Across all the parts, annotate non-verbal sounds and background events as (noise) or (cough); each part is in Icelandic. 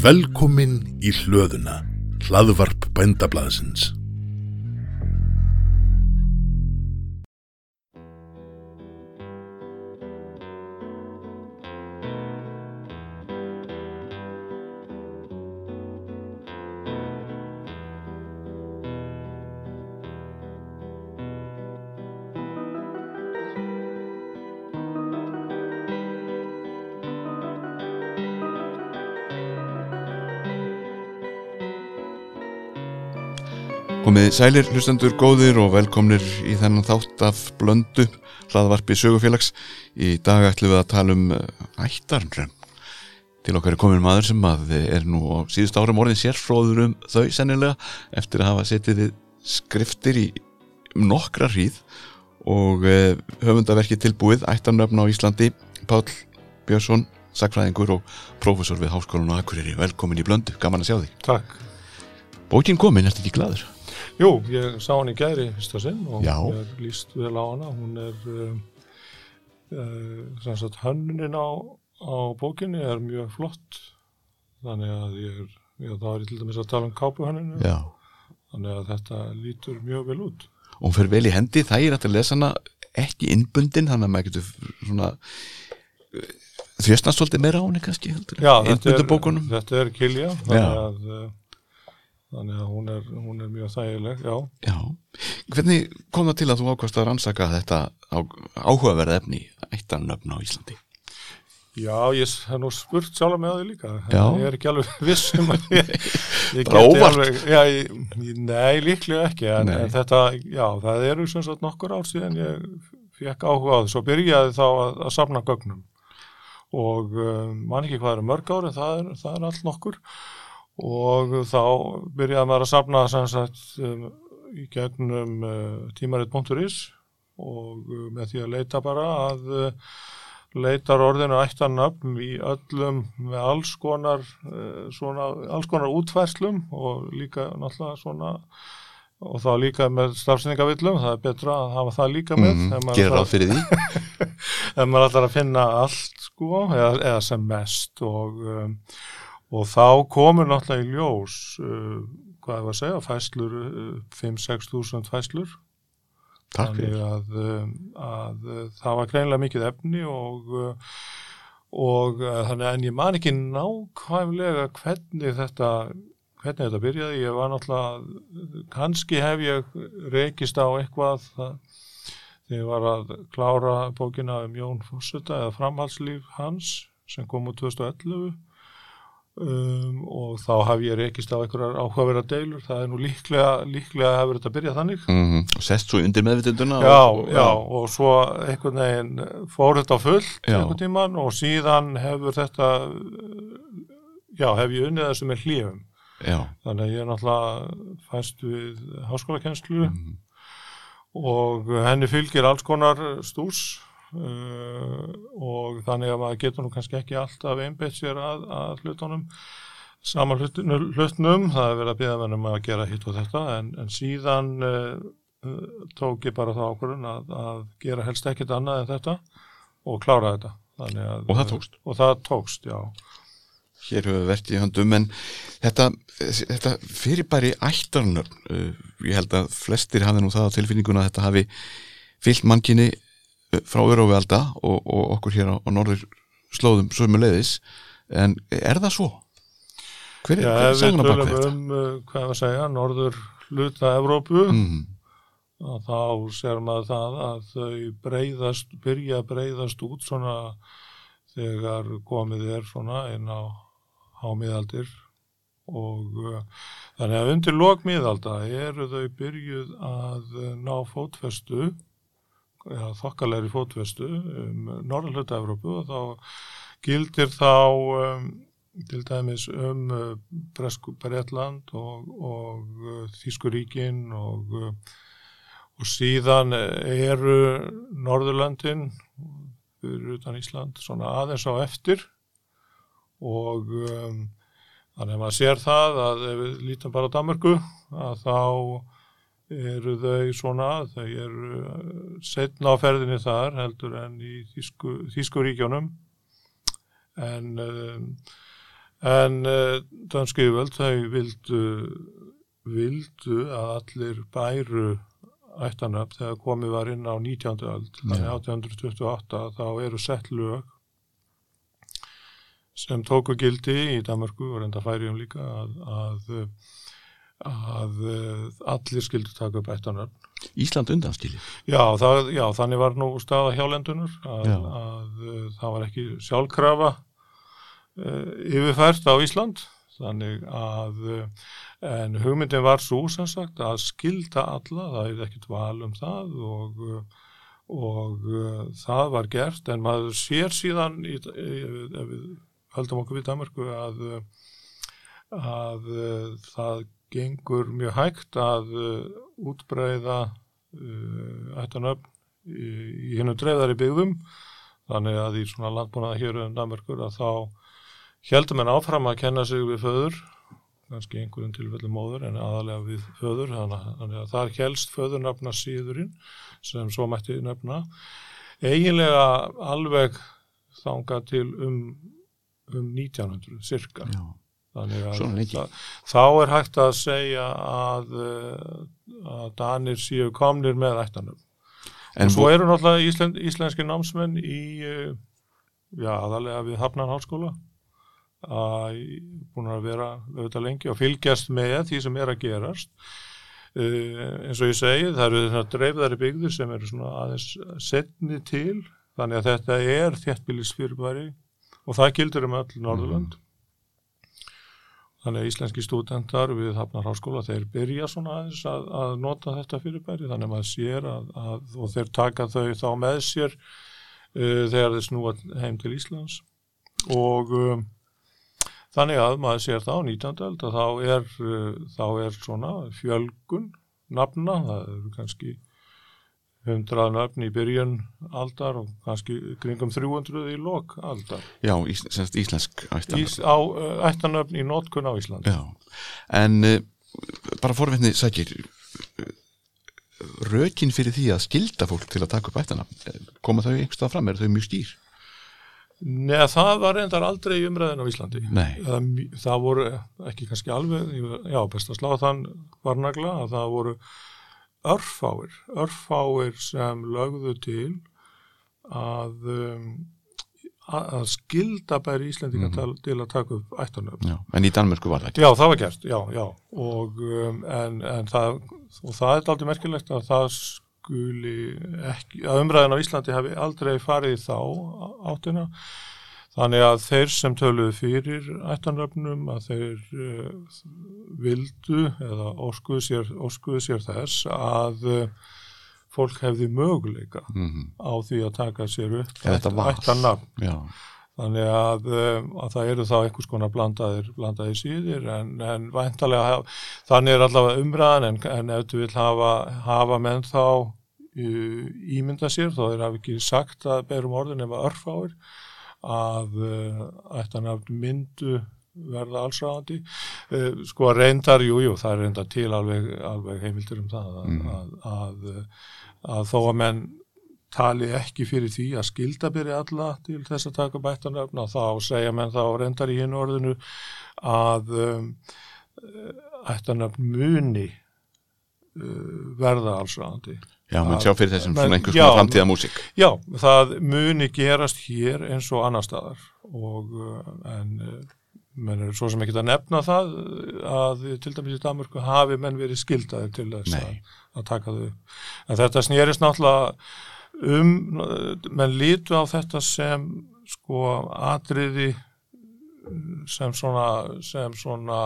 Velkomin í hlöðuna, hlaðvarp bændablaðsins. Komið sælir hlustendur góðir og velkomnir í þennan þátt af blöndu hlaðvarpi sögufélags. Í dag ætlum við að tala um uh, ættarnrem. Til okkar er komin maður sem að er nú á síðust árum orðin sérfróður um þau sennilega eftir að hafa setið skriftir í nokkra hríð og uh, höfundaverki tilbúið ættarnöfn á Íslandi Pál Björnsson, sakfræðingur og prófessor við Háskólan og Akureyri. Velkomin í blöndu, gaman að sjá þig. Takk. Bókin komin, ertu ekki gladur? Jú, ég sá hann í gæri fyrsta sinn og Já. hún er líst vel á hana. Hún er, uh, sem sagt, hönnunin á, á bókinni er mjög flott. Þannig að ég er, já, þá er ég til dæmis að tala um kápuhönninu. Já. Þannig að þetta lítur mjög vel út. og hún fer vel í hendi, það er að lesa hana ekki innbundin, þannig að maður getur svona þjóstnast svolítið meira á henni kannski heldur Já, þetta er, þetta er kilja. Þannig að, uh, þannig að hún er, hún er mjög þægileg, já. Já, hvernig kom það til að þú ákvæmst að rannsaka þetta á, áhugaverða efni ættarnöfn á Íslandi? Já, ég hef nú spurt sjálf með því líka. Já. Ég er ekki alveg (laughs) viss um að ég, ég alveg, já, ég, nei, líklega ekki, en, Nei. en þetta, já, það eru sem sagt nokkur ár síðan ég fekk áhuga á því, svo byrjaði þá að, að safna gögnum og um, man ekki hvað eru mörg ár en það er, það er allt nokkur og þá byrjaði maður að safna sem sagt um, í gegnum uh, tímarit.is og uh, með því að leita bara að uh, leitar orðinu ættarnöfn í öllum með alls konar uh, svona, alls konar útfærslum og líka náttúrulega svona og þá líka með stafsendingavillum það er betra að hafa það líka með Gerir ætlar- ráð fyrir því. (laughs) Ef maður ætlar að finna allt sko, eða, eða sem mest og, um, og þá komur náttúrulega í ljós uh, hvað er að segja, fæslur uh, 5-6 þúsund fæslur Takk þannig fyrir. að, um, að uh, það var greinlega mikið efni og uh, og uh, þannig en ég man ekki nákvæmlega hvernig þetta hvernig þetta byrjaði, ég var náttúrulega kannski hef ég rekist á eitthvað það, þegar ég var að klára bókina um Jón Fossuta eða framhaldslíf hans sem kom úr 2011 um, og þá haf ég rekist á einhverjar áhugaverða deilur, það er nú líklega líklega hefur þetta byrjað þannig. Mm og sest svo undir meðvitunduna Já, og, já, og svo einhvern veginn fór þetta fullt Já. einhvern tíman og síðan hefur þetta já, hef ég unnið þessu með hlífum þannig að ég er náttúrulega fæst við háskólakenslu Mhm. og henni fylgir alls konar stús uh, og þannig að maður getur nú kannski ekki alltaf einbeitt sér að, að hlutunum saman hlut, hlutnum, það er verið að bíða mennum að gera hitt og þetta en, en síðan uh, tók ég bara það ákvörðun að, að gera helst ekkert annað en þetta og klára þetta að, Og það tókst? Og það tókst, já. Hér hefur verið í höndum en þetta, þetta fyrirbæri ættarnöfn, uh, ég held að flestir hafi nú það á tilfinninguna að þetta hafi fyllt mannkinni uh, frá örófi alda og, og okkur hér á, á norður slóðum sömu leiðis en er það svo? Hver er, Já, hver er ef við saguna bak tölum þetta? um, uh, hvað er að segja, norður hluta Evrópu, Mm, að þá sér maður það að þau breyðast, byrja að breyðast út svona þegar komið er svona inn á hámiðaldir. Og uh, þannig að undir lokmiðalda eru þau byrjuð að uh, ná fótfestu þokkalegri fótfestu um norðurhluta Evrópu og þá gildir þá um, til dæmis um uh, Bresku Bretland og, og uh, Þískuríkin og uh, og síðan eru Norðurlöndin fyrir utan Ísland svona aðeins á eftir og um, þannig að maður sér það að ef við lítum bara á Danmarku að þá eru þau svona, þau eru setna á ferðinni þar heldur en í Þísku, Þísku ríkjónum en um, En uh, danski yfirvöld þau vildu, vildu að allir bæru ættanöfn þegar komið var inn á 19. öld, þannig Já. 1828 þá eru sett lög sem tóku gildi í Danmarku og reynda færiðum líka að, að, að allir skildu taka upp ættanöfn. Ísland undanskili Já, það, já, þannig var nú staða hjálendunar að, að uh, það var ekki sjálfkrafa uh, yfirfært á Ísland. Þannig að en hugmyndin var svo sem sagt að skilda alla, það er ekkit val um það og, og það var gert. En maður sér síðan í, ef við höldum okkur við Danmarku að, að það gengur mjög hægt að uh, útbreyða uh, ættanöfn í, hennu dreifðari byggðum. Þannig að í svona landbúnaða hér um Danmarkur að þá heldum en áfram að kenna sig við föður kannski einhverjum tilfellum móður en aðalega við föður. Þannig að- þannig að þar helst föðurnafna síðurinn sem svo mætti nefna. Eiginlega alveg þangað til um, um 1900 cirka. Já, Þannig að Svona það, þá er hægt að segja að, uh, að Danir séu komnir með ættanum. en Og svo eru náttúrulega íslen, íslenski námsmenn í, uh, já, aðalega við Hafnan háskóla að búin að vera auðvitað lengi og fylgjast með því sem er að gerast. Uh, eins og ég segi, það eru þetta dreifðari byggður sem eru svona aðeins setni til, þannig að þetta er þéttbýlisfyrirbæri og það gildur um öll Norðurland. Þannig að íslenski stúdentar við Hafnar Háskóla, þeir byrja svona aðeins að, að nota þetta fyrirbæri, þannig að maður sér að, að og þeir taka þau þá með sér uh, þegar þeir snúa heim til Íslands og um, þannig að maður sér þá 19. öld að þá er, uh, þá er svona fjölgun nafna, það eru kannski 100 nöfn í byrjun aldar og kannski kringum 300 í lok aldar. já ís, semst íslensk ættan Ís, á uh, ættanöfn í notkun á Íslandi. Já, en uh, bara forvetni sækir uh, rökin fyrir því að skilda fólk til að taka upp ættana koma þau einhverstað fram, eru þau mjög skýr? Nei, það var reyndar aldrei í umræðin á Íslandi. Nei, Það, það voru ekki kannski alveg, já, best að slá þann varnagla að það voru örfáir, örfáir sem lögðu til að, um, að skilda bæri Íslendinga til, til að taka upp ættanöfn. en í Danmörku var það ekki? Já, það var gert, já, já, og, um, en, en það, og það er aldrei merkilegt að það skuli ekki, að umræðin á Íslandi hafi aldrei farið þá áttina, þannig að þeir sem töluðu fyrir ættanöfnum að þeir uh, vildu eða óskuðu sér, óskuðu sér þess að uh, fólk hefði möguleika mm á því að taka sér upp. Já, Þannig að, um, að það eru þá einhvers konar blandaðir, blandaðir síðir en, en væntalega, haf- þannig er allavega umræðan en, en ef þú vil hafa, hafa menn þá uh, ímynda sér, þá er hafi ekki sagt að berum orðin ef að örfáir að uh, ættan af myndu verða allsráðandi. Uh, sko reyndar, jú, jú, það er reyndar til alveg, alveg heimildir um það að, Mhm. að, að, að þó að menn tali ekki fyrir því að skilda byrja alla til þess að taka bættanöfna þá segja menn þá reyndar í hinn orðinu að ættanöfn muni verða allsráðandi. Já, menn sjá fyrir þessum svona einhvers svona framtíða músík Já, það muni gerast hér eins og annar staðar. Og uh, en uh, menn er svo sem ekki að nefna það uh, að til dæmis í Danmörku hafi menn verið skildaðir til þess að, að taka þau. En þetta snýrist náttúrulega um, menn lítu á þetta sem sko atriði sem svona, sem svona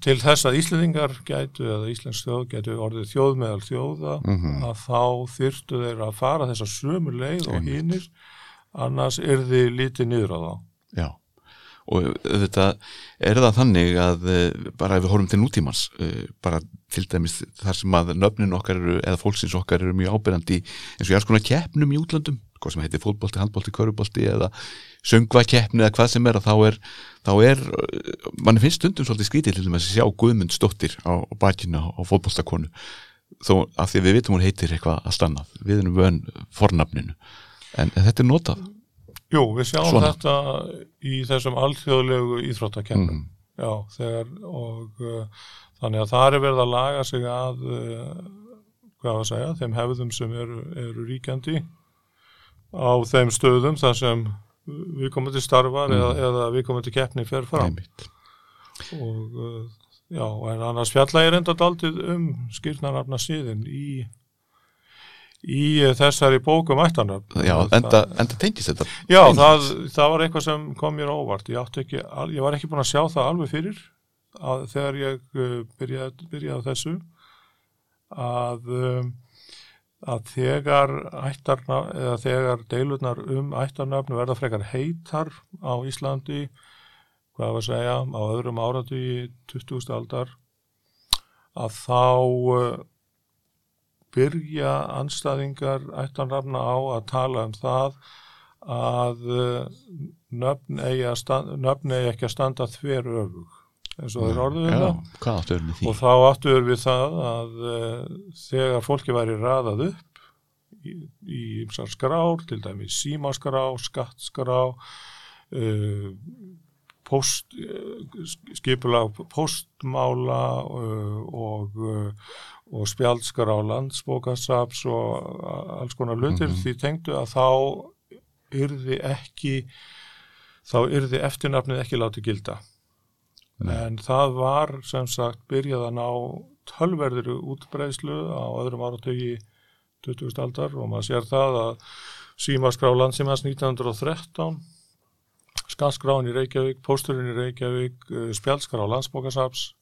til þess að Íslendingar gætu eða Íslensk þjóð gætu orðið þjóð meðal þjóða Mhm. að þá þyrftu þeir að fara þessa sömu leið og hinnir annars er þið lítið niður á þá. Já, og þetta er það þannig að eh, bara ef við horfum til nútímans eh, bara til dæmis þar sem að nöfnin okkar eru, eða fólksins okkar eru mjög ábyrjandi eins og ég er svona keppnum í útlandum hvað sem heitir fótbolti, handbolti, körubolti eða söngvakeppni eða hvað sem er þá er, þá er mann finnst stundum svolítið skrítið til þess að sjá Guðmund stóttir á, bakinu á, fótboltakonu þó að því við vitum hún heitir eitthvað að stannað, við erum vön fornafninu en, þetta er notað Jú, við sjáum Svona. þetta í þessum alþjóðlegu íþróttakennum. Mm. Já, þegar og uh, þannig að það er verið að laga sig að, uh, hvað að segja, þeim hefðum sem eru, eru ríkjandi á þeim stöðum þar sem við komum til starfar eða, eða við komum til keppni fer fram. Einmitt. Og uh, já, en annars fjalla ég reynda daldið um skýrnarnafna síðin í í þessari bókum ættanöfn. Já, enda, enda tengist þetta Já, það, það var eitthvað sem kom mér óvart. Ég, ekki, ég var ekki búin að sjá það alveg fyrir að, þegar ég uh, byrjaði, byrjaði á þessu að, um, að þegar ættarna, eða þegar deilurnar um ættarnafnu verða frekar heitar á Íslandi, hvað var að segja, á öðrum áratu í 20. aldar, að þá uh, byrja anstæðingar ættarnafna á að tala um það að uh, nöfn eigi, að stand, nöfn eigi ekki að standa þver öfug eins og þeir orðuðu það. og þá áttuður við það að uh, þegar fólki væri raðað upp í, í ymsar skrár, til dæmis símaskrá, skattskrá uh, post, uh, skipulag postmála uh, og, og spjaldskrá landsbókasaps og alls konar hlutir Mhm. því tengdu að þá yrði ekki þá yrði eftirnafnið ekki látið gilda Nei. en það var sem sagt byrjað að ná tölverðir útbreyslu á öðrum áratögi 20. aldar og maður sér það að símaskrá landsímans 1913 skattskráin í Reykjavík, pósturinn í Reykjavík, eh, spjaldskrá landsbókasaps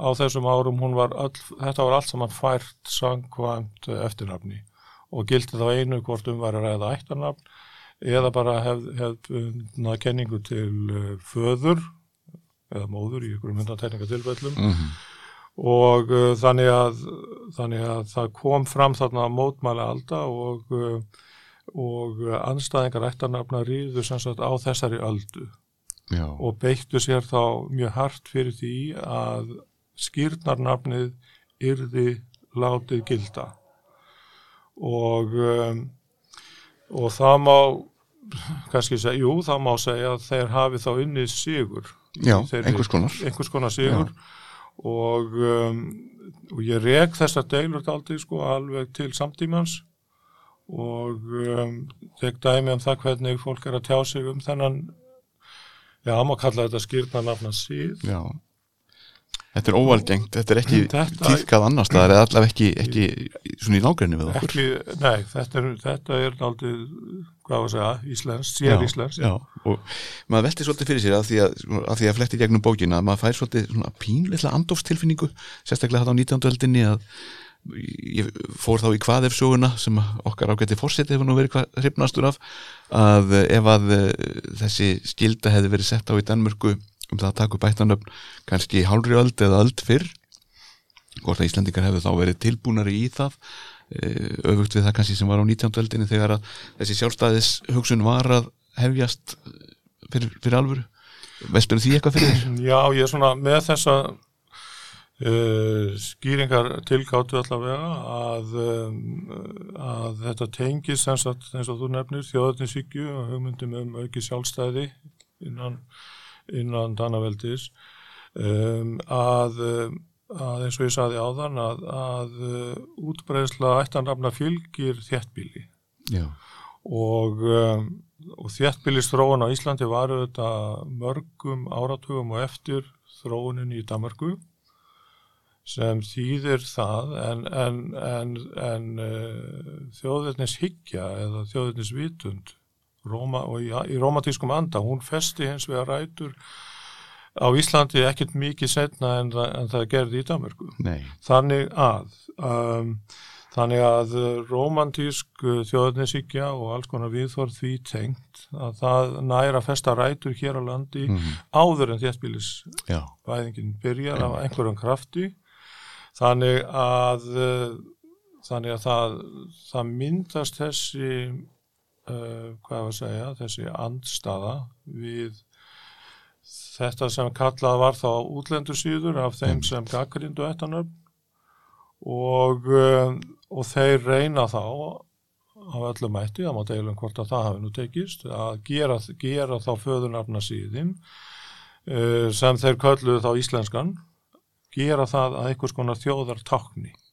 á þessum árum var öll, þetta var allt saman fært sangkvæmt eh, eftirnafni og gildi þá einu hvort um var að ræða ættarnafn eða bara hefð, hefð kenningu til uh, föður eða móður í ykkur myndatekningatilfellum Mhm. og uh, þannig, að, þannig að það kom fram þarna mótmæli alda og, uh, og anstæðingar ættarnafna ríðu sem sagt á þessari öldu. Já, og beittu sér þá mjög hart fyrir því að skýrnarnafnið yrði látið gilda. Og um, og það má kannski segja, jú, það má segja að þeir hafi þá unnið sigur já þeirri- einhvers konar. einhvers konar sigur. Og, um, og ég rek þessar deilur aldrei sko alveg til samtímans. Og um, tek dæmi um það hvernig fólk er að tjá sig um þennan já, má kalla þetta skýrna nafna síð Já Þetta er óvalgengt, þetta er ekki Þetta- tíðkað annars staðar eða allavega ekki, ekki svona í nágrinni við okkur ekki, nei, þetta er, þetta er aldrei, hvað var að segja, íslensk, sér íslensk já, og maður velti svolítið fyrir sér að því að, að, því að fletti gegnum bókina að maður fær svolítið svona pínleitlega andofstilfinningu sérstaklega þetta á 19. öldinni að ég fór þá í hvað ef söguna sem okkar ágætti fórseti hefur nú verið hvað hrifnastur af að ef að eh, þessi skilda hefði verið sett á í Danmörku um það að taka upp ættanöfn kannski hálfri öld eða öld fyrr hvort að Íslandingar hefðu þá verið tilbúnari í það eh, öfugt við það kannski sem var á 19. öldinni þegar að þessi sjálfstæðis hugsun var að hefjast eh, fyrir, fyrir alvöru vestur því eitthvað fyrir þér? Já, ég er svona með þessa uh, skýringar tilgáttu allavega að, um, að þetta tengis eins og, þú nefnir þjóðatinsíkju og hugmyndum um auki sjálfstæði innan, innan Danaveldis um, að, um, að eins og ég saði áðan að, að uh, útbreðsla ættanrafna fylgir þéttbíli og, um, og þéttbýlistróun á Íslandi var auðvitað mörgum áratugum og eftir þróunin í Danmarku sem þýðir það en, en, en, en uh, þjóðverðnis hyggja eða þjóðverðnis vitund Róma, og í, í romantískum anda. Hún festi hins vegar rætur á Íslandi ekkert mikið setna en, en það gerði í Danmarku nei, þannig að um, þannig að romantísk uh, þjóðarnisíkja og alls konar viðþorð því tengt að það næra festa rætur hér á landi mm, áður en þéttbílisvæðingin byrjar af einhverjum krafti. Þannig að uh, þannig að það, það myndast þessi uh, hvað var að segja, þessi andstaða við þetta sem kallað var þá útlendur síður af þeim sem gaggrindu ettanöfn og, uh, og þeir reyna þá á öllum mætti, það má deilum hvort að það hafi nú tekist, að gera, gera þá föðunafna síðin uh, sem þeir kölluðu þá íslenskan, gera það að einhvers konar þjóðar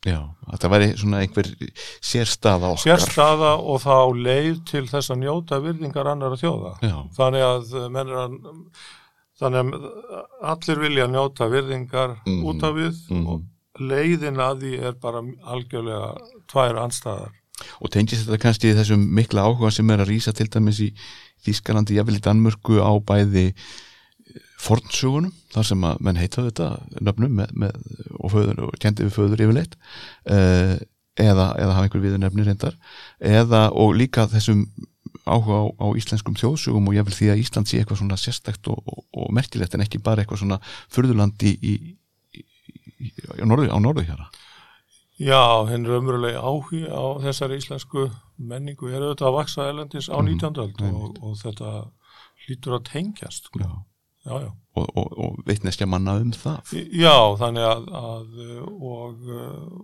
Já, þetta væri svona einhver sérstaða okkar. Sérstaða og þá leið til þess að njóta virðingar annara þjóða. Já, Þannig að menn er að þannig að allir vilja njóta virðingar Mhm. út af við Mhm. og leiðin að því er bara algjörlega tvær anstæðar. og tengist þetta kannski í þessum mikla áhuga sem er að rýsa til dæmis í Þískalandi, jafnvel í Danmörku á bæði fornsögunum, þar sem að menn heita þetta nöfnum með, með, og, föður, og kendi við föður yfirleitt uh, eða, eða hafa einhver viður nefni reyndar eða og líka þessum áhuga á, á íslenskum þjóðsögum og jafnvel því að Ísland sé eitthvað svona sérstækt og, og, og merkilegt en ekki bara eitthvað svona furðulandi í, í, í, á norðu, á norðu hér Já, hinn raunverulega áhugi á þessari íslensku menningu er auðvitað að vaksa elendis á Mhm, 19. öld og, og þetta hlýtur að tengjast. sko. Já. Já, já. og, og, og veitneskja manna um það Já, þannig að, að og uh,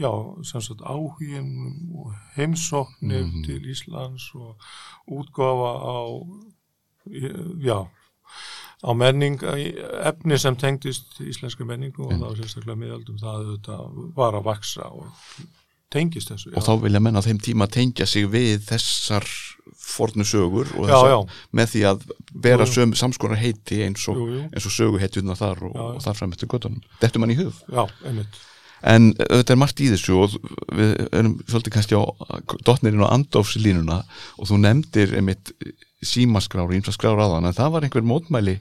já, sem sagt áhugin og heimsóknir Mhm. til Íslands og útgáfa á já á menning, efni sem tengdist íslenski menningu og Mm. þá sérstaklega miðaldum það var að vaksa og tengist þessu. og þá vilja menn á þeim tíma tengja sig við þessar fornu sögur og já, þessar, já, með því að vera söm, samskonar heiti eins og, og söguheitjuna þar og, Já, já. og þar fram eftir göttunum þetta mann í hug? Já, en þetta er margt í þessu og við erum svolítið kannski á dotnirinn á andofslínuna og þú nefndir einmitt símaskrár, ímsa skrár aðan en það var einhver mótmæli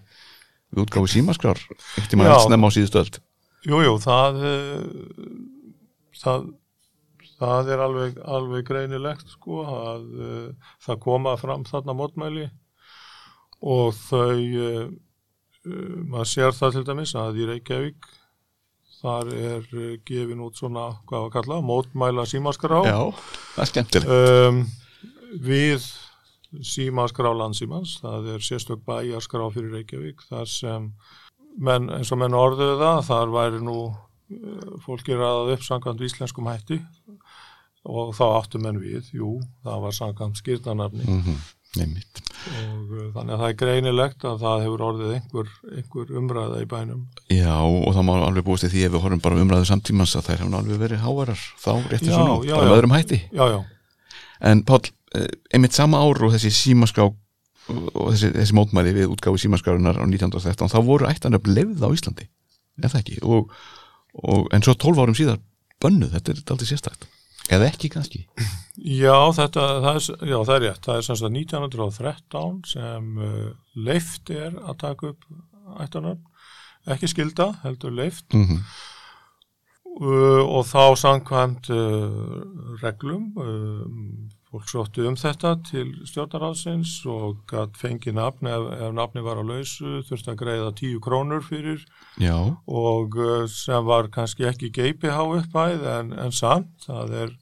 við útgáfu símaskrár í maður Já. snemma á síðustu öld. Jú, jú, það, eh, það, það er alveg, alveg greinilegt sko að uh, það koma fram þarna mótmæli og þau, uh, uh, maður sér það til dæmis að í Reykjavík þar er gefin út svona, hvað var að kalla, mótmæla símaskrá. Já, það er skemmtilegt. Um, við símaskrá landsímans, það er sérstök bæjarskrá fyrir Reykjavík, þar sem menn, eins og menn orðuðu það, þar væri nú fólki ræðað upp samkvæmt íslenskum hætti og þá áttu menn við, jú, það var samkvæmt skýrnarnafni. Mm -hmm. Og uh, þannig að það er greinilegt að það hefur orðið einhver, einhver umræða í bænum. Já, og það má alveg búist í því ef við horfum bara umræðu samtímans að þær hefur alveg verið hávarar þá rétti Já, svona, já, bara öðrum hætti. Já, já, En Páll, eh, einmitt sama ár og þessi símaskrá og þessi, þessi mótmæli við útgáfu símaskrárunar á 1913, þá voru ættanöfn lefð á Íslandi, er það ekki? Og, og, en svo 12 árum síðar bönnuð, þetta er aldrei sérstætt eða ekki kannski Já, þetta, það er, já, það er rétt. Það er sem sagt 1913 sem uh, leift er að taka upp ættanöfn, ekki skilda, heldur leift mm -hmm. uh, og þá samkvæmt uh, reglum, um, fólk sóttu um þetta til stjórnaráðsins og gætt fengið nafn ef, ef nafni var á lausu, þurfti að greiða 10 krónur fyrir. Já, og uh, sem var kannski ekki GPH uppæð en, en samt, það er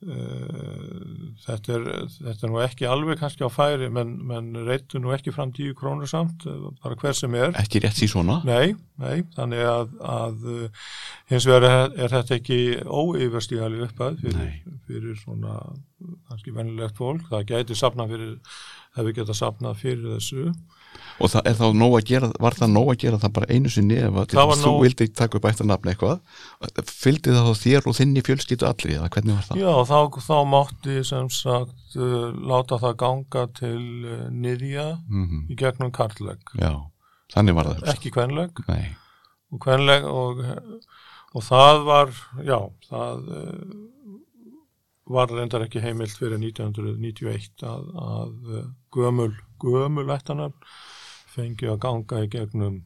þetta er þetta er nú ekki alveg kannski á færi menn, menn reytu nú ekki fram 10 krónur samt, uh, bara hver sem er. Ekki rétt sí svona? Nei, nei, þannig að, að uh, hins vegar er, er þetta ekki óyfirstígali uppæð fyrir, fyrir svona kannski venilegt fólk, það gæti sapnað fyrir hefur getað sapnað fyrir þessu og það er þá nóg að gera, var það nóg að gera það bara einu sinni ef að þú nóg- vildi taka upp ættanafn eitthvað? Fylgdi það þá þér og þinni fjölskyldu allir eða hvernig var það? Já, þá, þá mátti sem sagt uh, láta það ganga til uh, niðja Mm í gegnum kartlegg, Já, þannig var það ekki kvenlegg. Nei, og kvenlegg og, og það var, já, það uh, var reyndar ekki heimilt fyrir 1991 að, að uh, gömul, gömul ættanöfn fengi að ganga í gegnum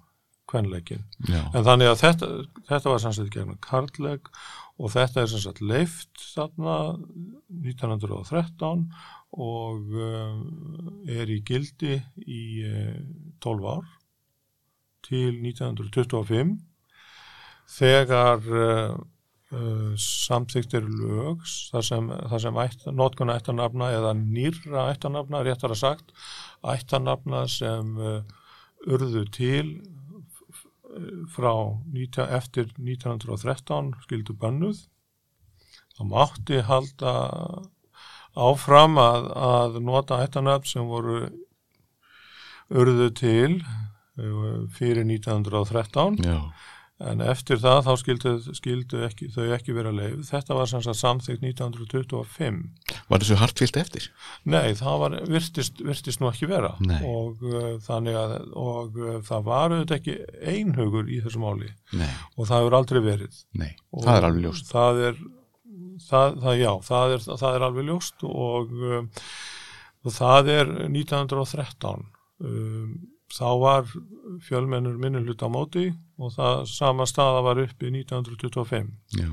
kvenleggin. já, En þannig að þetta, þetta var sannsagt gegnum kartlegg og þetta er sannsagt leift þarna 1913 og um, er í gildi í uh, 12 ár til 1925 þegar uh, uh, samþykkt eru lög þar sem, sem notkun ættanafna eða nýrra ættanafna, réttar að sagt, ættanafna sem uh, urðu til frá 19, eftir 1913 skildu bönnuð. Það mátti halda áfram að, að nota ættanöfn sem voru urðu til uh, fyrir 1913 Já, en eftir það þá skildu, skildu ekki, þau ekki vera leið. Þetta var samþykkt 1925. var þessu hartfyllt eftir? Nei, það var, virtist, virtist nú ekki vera Nei. og uh, þannig að og uh, það var auðvitað ekki einhugur í þessu máli Nei, og það hefur aldrei verið. nei, Og það er alveg ljóst Það er, það, það, já, það er, það er alveg ljóst og, og það er 1913. Um, þá var fjölmennur minnulutt á móti og það sama staða var uppi 1925 Já,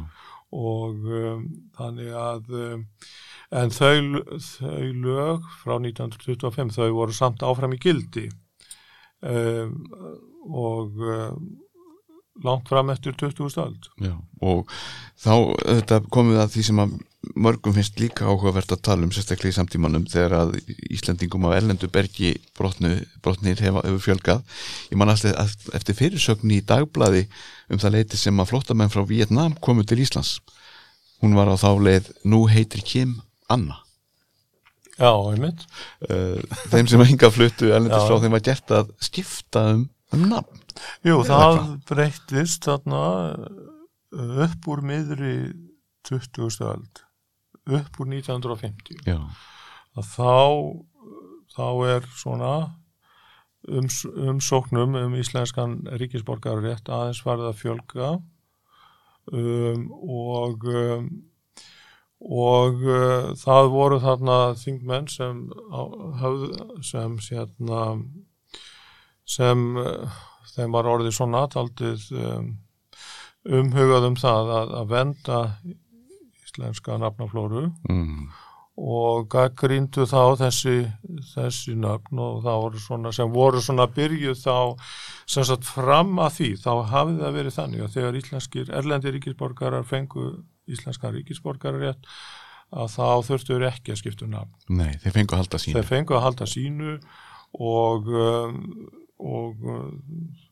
og um, þannig að um, en þau, þau lög frá 1925 þau voru samt áfram í gildi. Um, og um, langt fram eftir 20. öld. Og þá þetta komið að því sem að mörgum finnst líka áhugavert að tala um sérstaklega í samtímanum þegar að Íslandingum á erlendu bergi brotnu, brotnir hefa, hefur fjölgað. Ég man alltaf eftir fyrirsögn í dagblaði um það leiti sem að flottamenn frá Vietnam komu til Íslands. Hún var á þá leið nú heitir Kim Anna. Já, einmitt. Uh, þeim sem að hinga fluttu erlendis Já. frá þeim var gert að skipta um, um nafn. Jú, það breyttist þarna uh, upp úr miðri 20. öld upp úr 1950 já, að þá þá er svona ums, umsóknum um íslenskan ríkisborgarrétt aðeins farið að fjölga um, og um, og uh, það voru þarna þingmenn sem á- höfðu sem sérna sem uh, þeim var orðið svona taldið um, umhugað um það að, að venda íslenska nafnaflóru. Mm, og gaggríndu þá þessi, þessi nöfn og það voru svona sem voru svona byrjuð þá sem sagt fram að því þá hafði það verið þannig að þegar íslenskir erlendi ríkisborgarar fengu íslenskan ríkisborgarar rétt að þá þurftu ekki að skipta um nafn. nei, þeir fengu að halda sín Þeir fengu að halda sínu og, um, og um,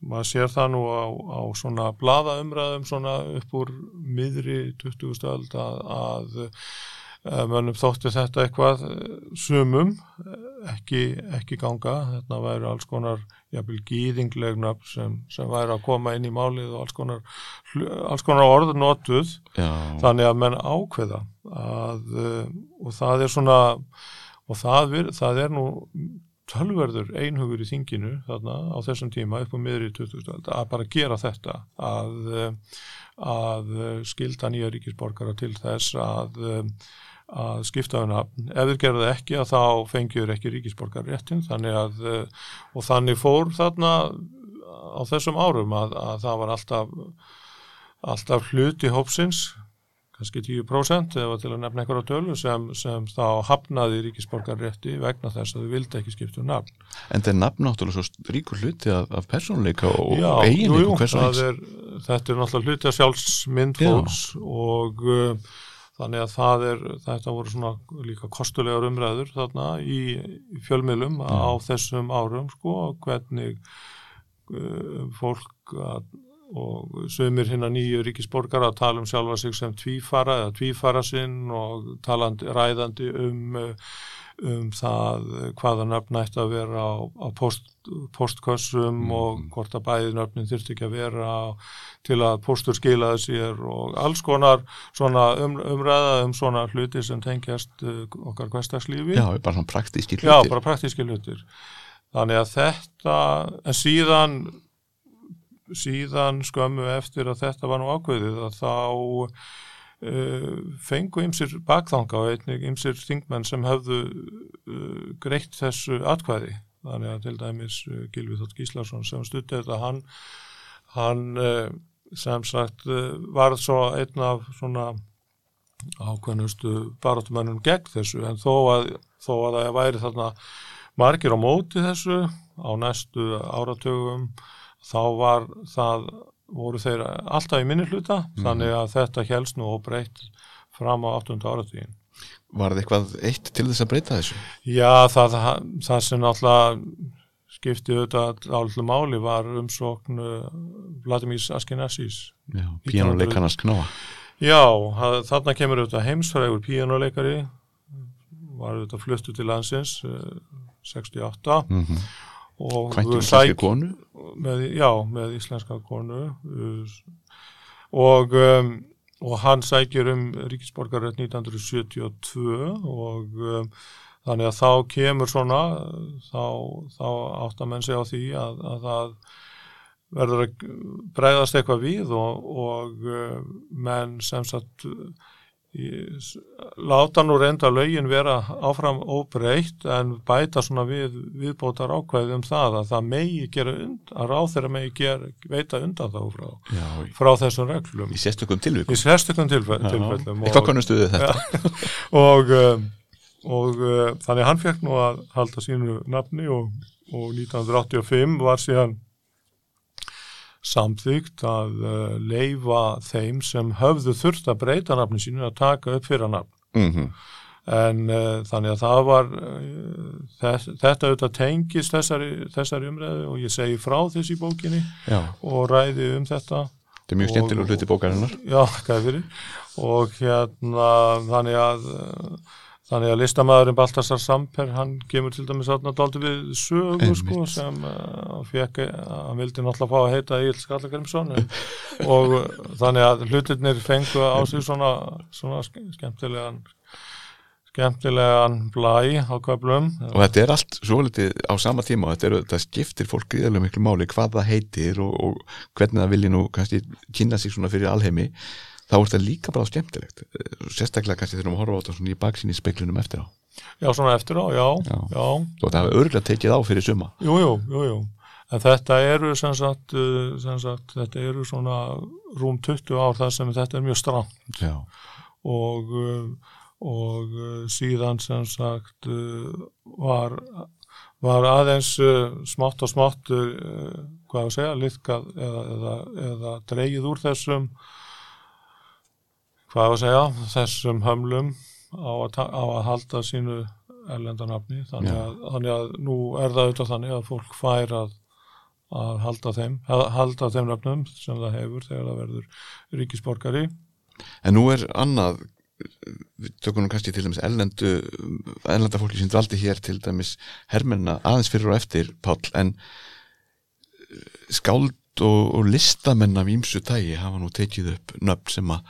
maður sér það nú á, á svona bladaumræðum svona upp úr miðri 20. öld að, að eh, mönnum þótti þetta eitthvað eh, sumum eh, ekki, ekki ganga, þetta væri alls konar jafnvel gýðinglegnöfn sem, sem væri að koma inn í málið og alls konar, alls konar orð notuð já, þannig að menn ákveða að, uh, og það er svona og það, það er nú tölverður einhugur í þinginu þarna á þessum tíma upp á miðri 20. öld að bara gera þetta að, að skilda nýja ríkisborgara til þess að um, að skipta um nafn. Ef þeir gerðu það ekki að þá fengjur ekki ríkisborgar réttin þannig að og þannig fór þarna á þessum árum að, að það var alltaf alltaf hluti hópsins kannski 10% eða til að nefna einhverja tölu sem, sem þá hafnaði ríkisborgarrétti vegna þess að þau vildi ekki skipta um nafn. en það er nafn náttúrulega svo ríkur hluti af, af persónuleika og Já, eiginleikum það eins er, þetta er náttúrulega hluti af sjálfsmynd Já. fólks og uh, þannig að það er, þetta voru svona líka kostulegar umræður þarna í, í fjölmiðlum á þessum árum sko, hvernig uh, fólk að, og sömur hérna nýju ríkisborgar að tala um sjálfa sig sem tvífara eða tvífara sinn og talandi, ræðandi um uh, um það hvaða nöfn ætti að vera á, á post, postkössum og hvort að bæði nöfnin þurfti ekki að vera til að postur skilaði sér og alls konar svona um, umræða um svona hluti sem tengjast uh, okkar hverstagslífi. já, bara svona praktíski hluti Já, bara praktíski hlutir. Þannig að þetta, en síðan, síðan skömmu eftir að þetta var nú ákveðið að þá uh, fengu ymsir bakþanga og einnig ymsir þingmenn sem höfðu uh, greitt þessu atkvæði. Þannig að til dæmis uh, Gilvi Þótt Gíslason sem stutti þetta, hann, hann sem sagt varð svo einn af svona ákveðnustu barátumennum gegn þessu en þó að, þó að það væri þarna margir á móti þessu á næstu áratugum þá var það voru þeir alltaf í minni hluta þannig að þetta helst nú og breytt fram á 8. áratugin var það eitthvað eitt til þess að breyta þessu? Já, það, það sem náttúrulega skipti auðvitað állu máli var umsókn uh, Vladimir Askenazis já, píjánuleikarnas knáa Já, þarna kemur auðvitað heimsfrægur píjánuleikari var þetta fluttu til landsins uh, 68 mm -hmm. Og Kvæntum sæk- íslenski konu? með, já, með íslenska konu. Og, um, og hann sækir um ríkisborgarrétt 1972 og um, þannig að þá kemur svona þá, þá átt að menn segja á því að, að það verður að bregðast eitthvað við og, og uh, menn sem sagt láta nú reynda lögin vera áfram óbreytt en bæta svona við viðbótar ákvæði um það að það megi gera und, að ráð þeirra megi gera, veita undan þá frá, Já, frá þessum reglum. Í sérstökum tilvíkum í sérstökum tilfellum Eitthvað kannustu við þetta? (laughs) Og, um, og uh, þannig hann fekk nú að halda sínu nafni og, og 1985 var síðan samþygt að uh, leifa þeim sem höfðu þurft að breyta nafni sínu að taka upp fyrir nafn. Mm en uh, þannig að það var uh, þess, þetta auðvitað tengist þessari, þessari umræðu og ég segi frá þessi bókinni Já, og ræði um þetta. Þetta er mjög skemmtilega hluti bókarinnar. Já, fyrir. Og hérna þannig að uh, þannig að listamæðurinn Baltasar Samper hann kemur til dæmis þarna dálítið við sögu sko sem uh, fekk, hann vildi náttúrulega fá að heita Egil Skallagrimsson (laughs) og uh, þannig að hlutirnir fengu á sig svona, svona ske- skemmtilegan skemmtilegan blæ á köflum. Og þetta er allt svo litið á sama tíma og þetta, er, þetta skiptir fólk gríðarlega miklu máli hvað það heitir og, og hvernig það vilji nú kannski kynna sig svona fyrir alheimi þá er þetta líka bara skemmtilegt sérstaklega kannski þegar við horfa á þetta svona í baksinni speklunum eftir á. Já, svona eftir á, já, Já. já, og þetta hafa örgulega tekið á fyrir suma. Jú, jú, jú, jú. En þetta eru sem sagt, uh, sem sagt, þetta eru svona rúm 20 ár þar sem þetta er mjög strang Já, og, uh, og síðan sem sagt var, var aðeins smátt og smátt, hvað að segja, liðkað eða, eða, eða dreigið úr þessum, hvað að segja, þessum hömlum á að, á að halda sínu erlendanafni þannig að, þannig að nú er það auðvitað þannig að fólk fær að, að halda þeim halda þeim nafnum sem það hefur þegar það verður ríkisborgari. En nú er annað við tökum nú kannski til dæmis erlendu erlenda fólki sem dvaldi hér til dæmis hermenna aðeins fyrir og eftir Páll en eh, skáld og, og listamenn af ímsu tægi hafa nú tekið upp nöfn sem að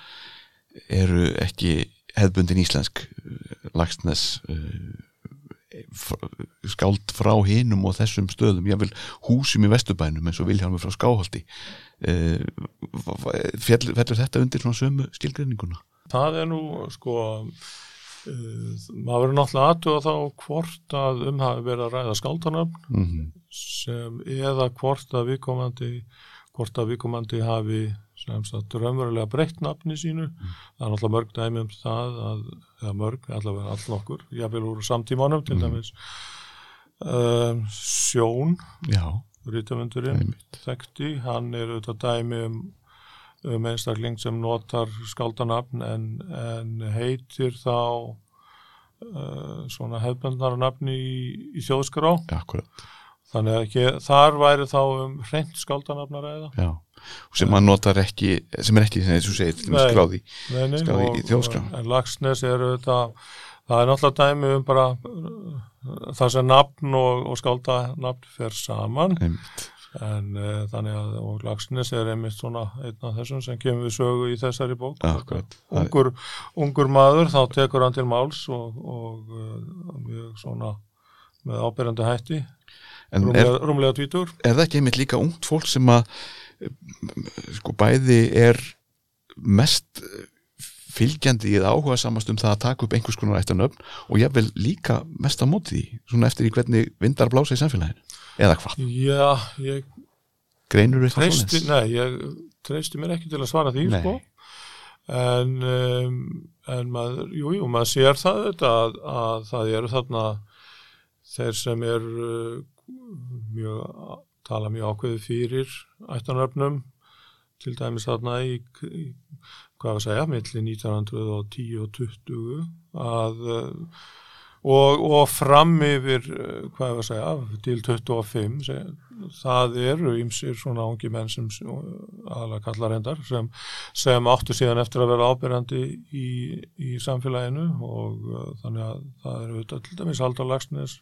eru ekki hefðbundin íslensk eh, Lagsnes eh, skáld frá hinum og þessum stöðum, ég vil húsum í Vesturbænum eins og Vilhjálmur frá Skáholti eh, fellur þetta undir svona sömu skilgreininguna? það er nú sko uh, maður verður náttúrulega aðtuga þá hvort að um hafi verið að ræða skáldanöfn Mm -hmm. sem eða hvort að viðkomandi hvort að viðkomandi hafi sem sagt raunverulega breytt nafni sínu. Það er náttúrulega mörg dæmi um það að, eða mörg, allavega all nokkur jáfnvel úr samtímanum til Mhm. dæmis um, Sjón einmitt. þekkti, hann er auðvitað dæmi um, um einstakling sem notar skáldanafn en, en heitir þá uh, svona hefbundnara nafni í, í þjóðskrá. Akkurat. Þannig að ekki, þar væri þá um hreint skáldanafnar eða Já, sem maður notar ekki sem er ekki, sem þú segir, til dæmis Nei. skráði Skráð í og- þjóðskrá. en Lagsnes er auðvitað það er náttúrulega dæmi um bara uh, það sem nafn og, og skáldanafn fer saman einmitt. En uh, þannig að, og Lagsnes er einmitt svona einn af þessum sem kemur við sögu í þessari bók. Akkurat. Ungur, ungur maður, þá tekur hann til máls og, og uh, mjög svona með ábyrjandi hætti, rúmlega, rúmlega tvítur. er það ekki einmitt líka ungt fólk sem að sko bæði er mest fylgjandi eða áhuga samast um það að taka upp einhvers konar ættanöfn og ég vil líka mest á móti því, svona eftir í hvernig vindar blása í samfélaginu, eða hvað? Já, ég greinur við treysti, nei, ég treysti mér ekki til að svara því, sko. En, um, en maður, jú, jú, maður sér það þetta að, að það eru þarna þeir sem er uh, mjög, tala mjög ákveði fyrir ættanöfnum til dæmis þarna í, í hvað að segja, milli 1910 og 20 að uh, og, og fram yfir, eh, hvað að segja, til 25, seg, það eru ymsir svona ungi menn sem aðalega kallar hendar sem, sem áttu síðan eftir að vera ábyrjandi í, í samfélaginu og uh, þannig að það eru til dæmis Haldur Lagsnes,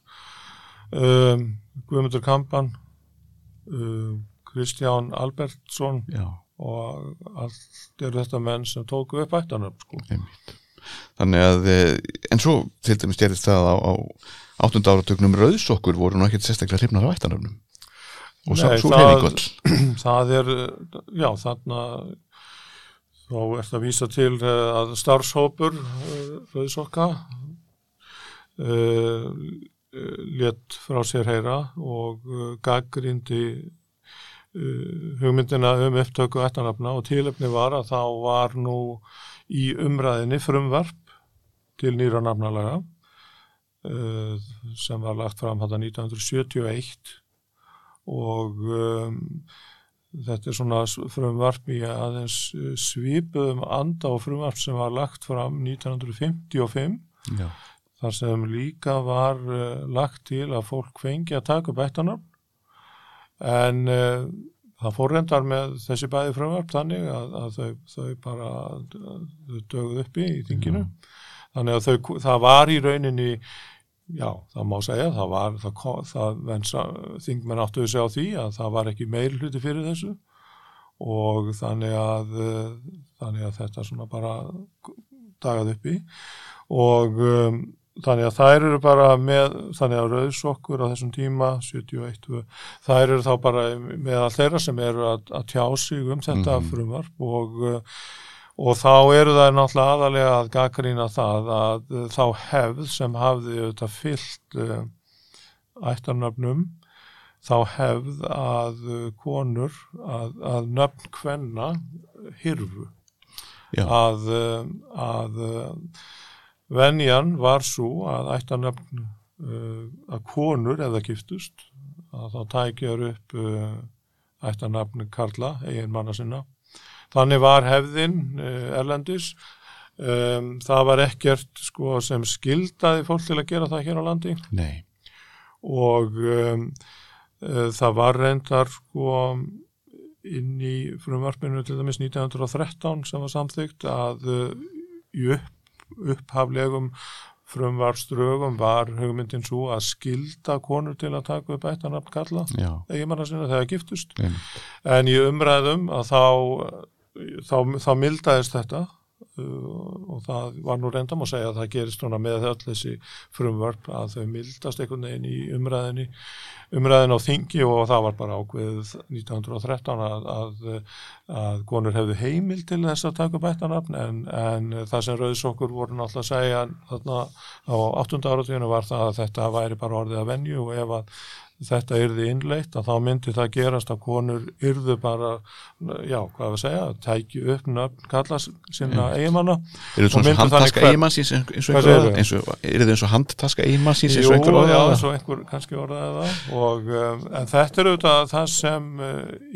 um, Guðmundur Kampan, Kristján Albertsson Já. og allt eru þetta menn sem tóku upp ættanum sko. Þannig að, eh, en svo til dæmis gerist það á, á áttunda áratögnum rauðsokkur voru nú ekkert sérstaklega hrifnar á ættanöfnum og Nei, svo það- hreyfingvöld (clears throat) það er, já þarna þá er það að vísa til eh, að starfshópur eh, Rauðsokka uh, létt frá sér heyra og uh, gaggrindi uh, hugmyndina um upptöku ættanafna og tilöfni var að þá var nú í umræðinni frumvarp til nýra nafnalaga sem var lagt fram þetta 1971 og um, þetta er svona frumvarp í aðeins svipuðum anda og frumvarp sem var lagt fram 1955 Já. Þar sem líka var uh, lagt til að fólk fengi að taka upp ættanarn en uh, það fór reyndar með þessi bæði frumvarp þannig að, að þau, þau bara þau dögðu uppi í þinginu. Þannig að þau, það var í rauninni já, það má segja það var, það, það vensa, þingmenn áttuðu sig á því að það var ekki meir hluti fyrir þessu. Og þannig að uh, þannig að þetta svona bara dagað uppi og um, þannig að þær eru bara með, þannig að rauðsokkur á þessum tíma, 71 þær eru þá bara með all þeirra sem eru að, að tjá sig um þetta Mhm. frumvarp og uh, og þá eru það náttúrulega aðalega að gaggrína það að uh, þá hefð sem hafði auðvitað fyllt uh, ættarnöfnum þá hefð að konur að, að nöfn kvenna hirfu að, að venjan var svo að ættarnöfn uh, að konur eða giftust að þá tækjar upp uh, ættarnöfn Karla, eigin manna sinna. Þannig var hefðin uh, erlendis. Um, það var ekkert sko, sem skildaði fólk til að gera það hér á landi. Nei, og um, uh, það var reyndar sko, inn í frumvarpinu til dæmis 1913 sem var samþygt að uh, í upp, upphaflegum frumvarströgum var hugmyndin svo að skilda konur til að taka upp ættanafn kalla þegar giftust. Einmitt. en í umræðum að þá, þá, þá mildaðist þetta og það var nú reyndam að segja að það gerist með öll þessi frumvörp að þau mildast einhvern veginn í umræðinni umræðin á þingi og það var bara ákveðið 1913 að, að, að konur hefðu heimil til þess að taka bættanafn en, en það sem rauðsokkur voru náttúrulega að segja þarna á 8. áratíðinu var það að þetta væri bara orðið að venju og ef að þetta yrði innleitt að þá myndi það gerast að konur yrðu bara, já, hvað við segja, tæki upp nöfn kalla sinna eigimanna. Er þetta svona handtaska eigimannsins eins og einhver Er þetta eins og handtaska eigimannsins eins Jú, og einhver orðað? eins og einhver kannski orðaði það og um, en þetta er auðvitað það sem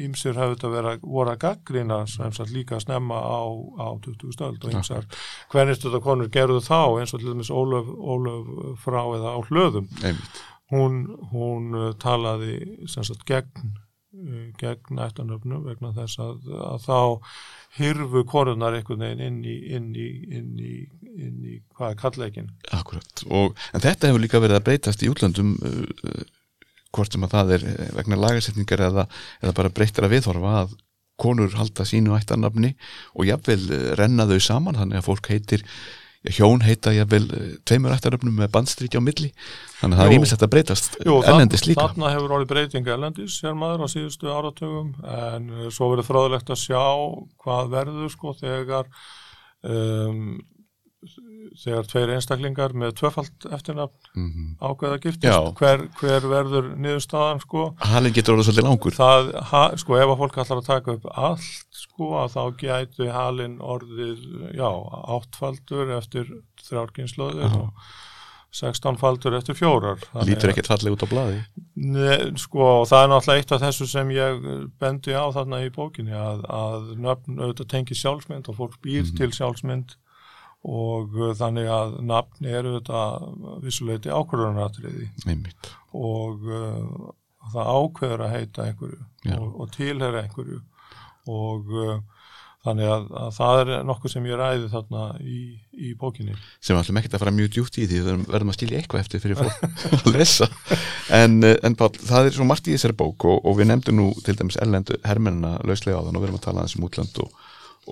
ímsir uh, hafði þetta vera, voru að gaggrina sem sagt líka snemma á, á 20 stöld og ímsar hvernig þetta konur gerðu þá eins og til dæmis Ólöf, Ólöf frá eða á hlöðum Einmitt. Hún, hún uh, talaði sagt gegn uh, gegn ættanöfnum vegna þess að, að þá hyrfu korunar einhvern veginn inn í, inn í, inn í, inn í hvað er kalleikin Akkurat. Og, þetta hefur líka verið að breytast í útlöndum uh, hvort sem að það er eh, vegna lagasetningar eða, eða bara breyttir að viðhorfa að konur halda sínu ættarnafni og jafnvel eh, renna þau saman þannig að fólk heitir hjón heita jafnvel eh, tveimur ættarnafnum með bandstrykja á milli. Þannig að það er Jú. ímislegt að breytast Jú, ellendis líka. Þarna hefur orðið breyting ellendis sér maður á síðustu áratugum. En uh, svo verður fráðilegt að sjá hvað verður sko þegar um, þegar tveir einstaklingar með tvöfalt eftirnafn mm ákveða Já. giftist hver, hver verður niðurstaðan sko Halinn getur orðið svolítið langur það, ha, sko ef að fólk ætlar að taka upp allt sko að þá gætu halinn orðið, já, áttfaldur eftir þrjárkynnslóðir Já. og 16 faldur eftir fjórar lítur ekkert falleg út á blaði Ne, sko, það er náttúrulega eitt af þessu sem ég bendi á þarna í bókinni að, að nöfn auðvitað tengi sjálfsmynd og fólk býr Mhm. til sjálfsmynd og uh, þannig að nafn eru þetta vissuleiti ákvörðunaratriði. Og uh, það ákveður að heita einhverju Já. og, og tilhera einhverju. Og uh, þannig að, að það er nokkuð sem ég ræði þarna í, í bókinni. Sem ætlum ekkert að fara mjög djúpt í því við verðum, að skilja eitthvað eftir fyrir fólk (laughs) að lesa. En, eh, en Pál, það er svo margt í þessari bók og, og við nefndum nú til dæmis erlendu hermennina lauslega á þann og við erum að tala aðeins um útland og,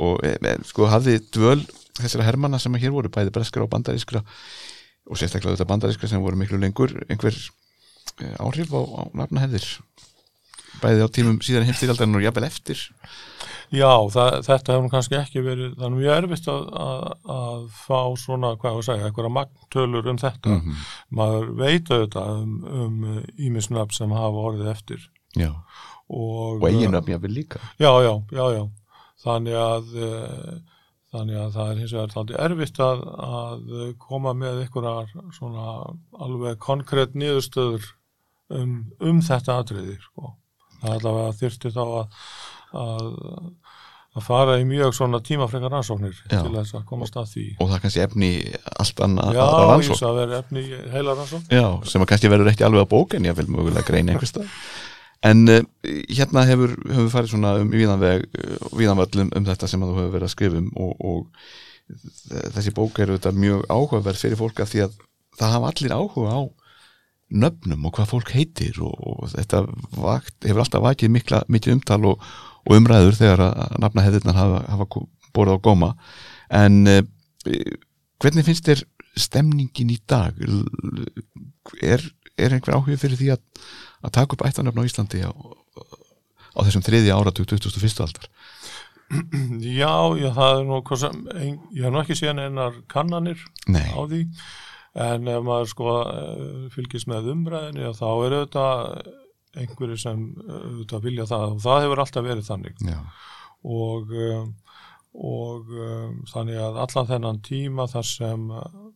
og e, e, sko hafði dvöl þessara hermanna sem hér voru bæði breskra og bandarískra og sérstaklega þetta bandarískra sem voru miklu lengur einhver e, áhrif á, á nafnahefðir bæði á tímum síðan heimstýraldarinn og jafnvel eftir Já, það, þetta hefur kannski ekki verið, það er mjög erfitt að, að, að fá svona, hvað að segja, einhverja magntölur um þetta. Mhm. Maður veit auðvitað um, um ímisnöfn sem hafa orðið eftir. Já. Og, og eiginöfn jafnvel líka Já, já, já, já. Þannig að, uh, þannig að það er hins vegar taldi erfitt að, að koma með einhverjar svona alveg konkrétt niðurstöður um, um þetta atriði, sko. Það er allavega þyrfti þá að, að, að fara í mjög svona tímafrekar rannsóknir Já. til þess að komast að því. og það er kannski efni allt annað Já, aðra ég rannsókn svo að vera efni heila rannsókn. Já, sem að kannski verður ekki alveg að bóka en ég vil mögulega greina einhvers stað en uh, hérna hefur, hefur farið svona um víðanveg, uh, víðanvallum um þetta sem þú hefur verið að skrifa um og, og þessi bók er auðvitað mjög áhugaverð fyrir fólk af því að það hafa allir áhuga á nöfnum og hvað fólk heitir og, og þetta vakt, hefur alltaf vakið mikla, mikið umtal og, og umræður þegar að nafna hefðirnar hafa, hafa borið á góma. En uh, hvernig finnst þér stemningin í dag? Er, er einhver áhuga fyrir því að, að taka upp ættanöfn á Íslandi á, á þessum þriðja áratug 2001. aldar? Já, já, það er nú sem, ég hef nú ekki séð einar kannanir Nei, á því. En ef maður sko eh, fylgist með umræðinni þá er auðvitað einhverju sem eh, auðvitað vilja það og það hefur alltaf verið þannig. Já, og, um, og um, þannig að allan þennan tíma þar sem,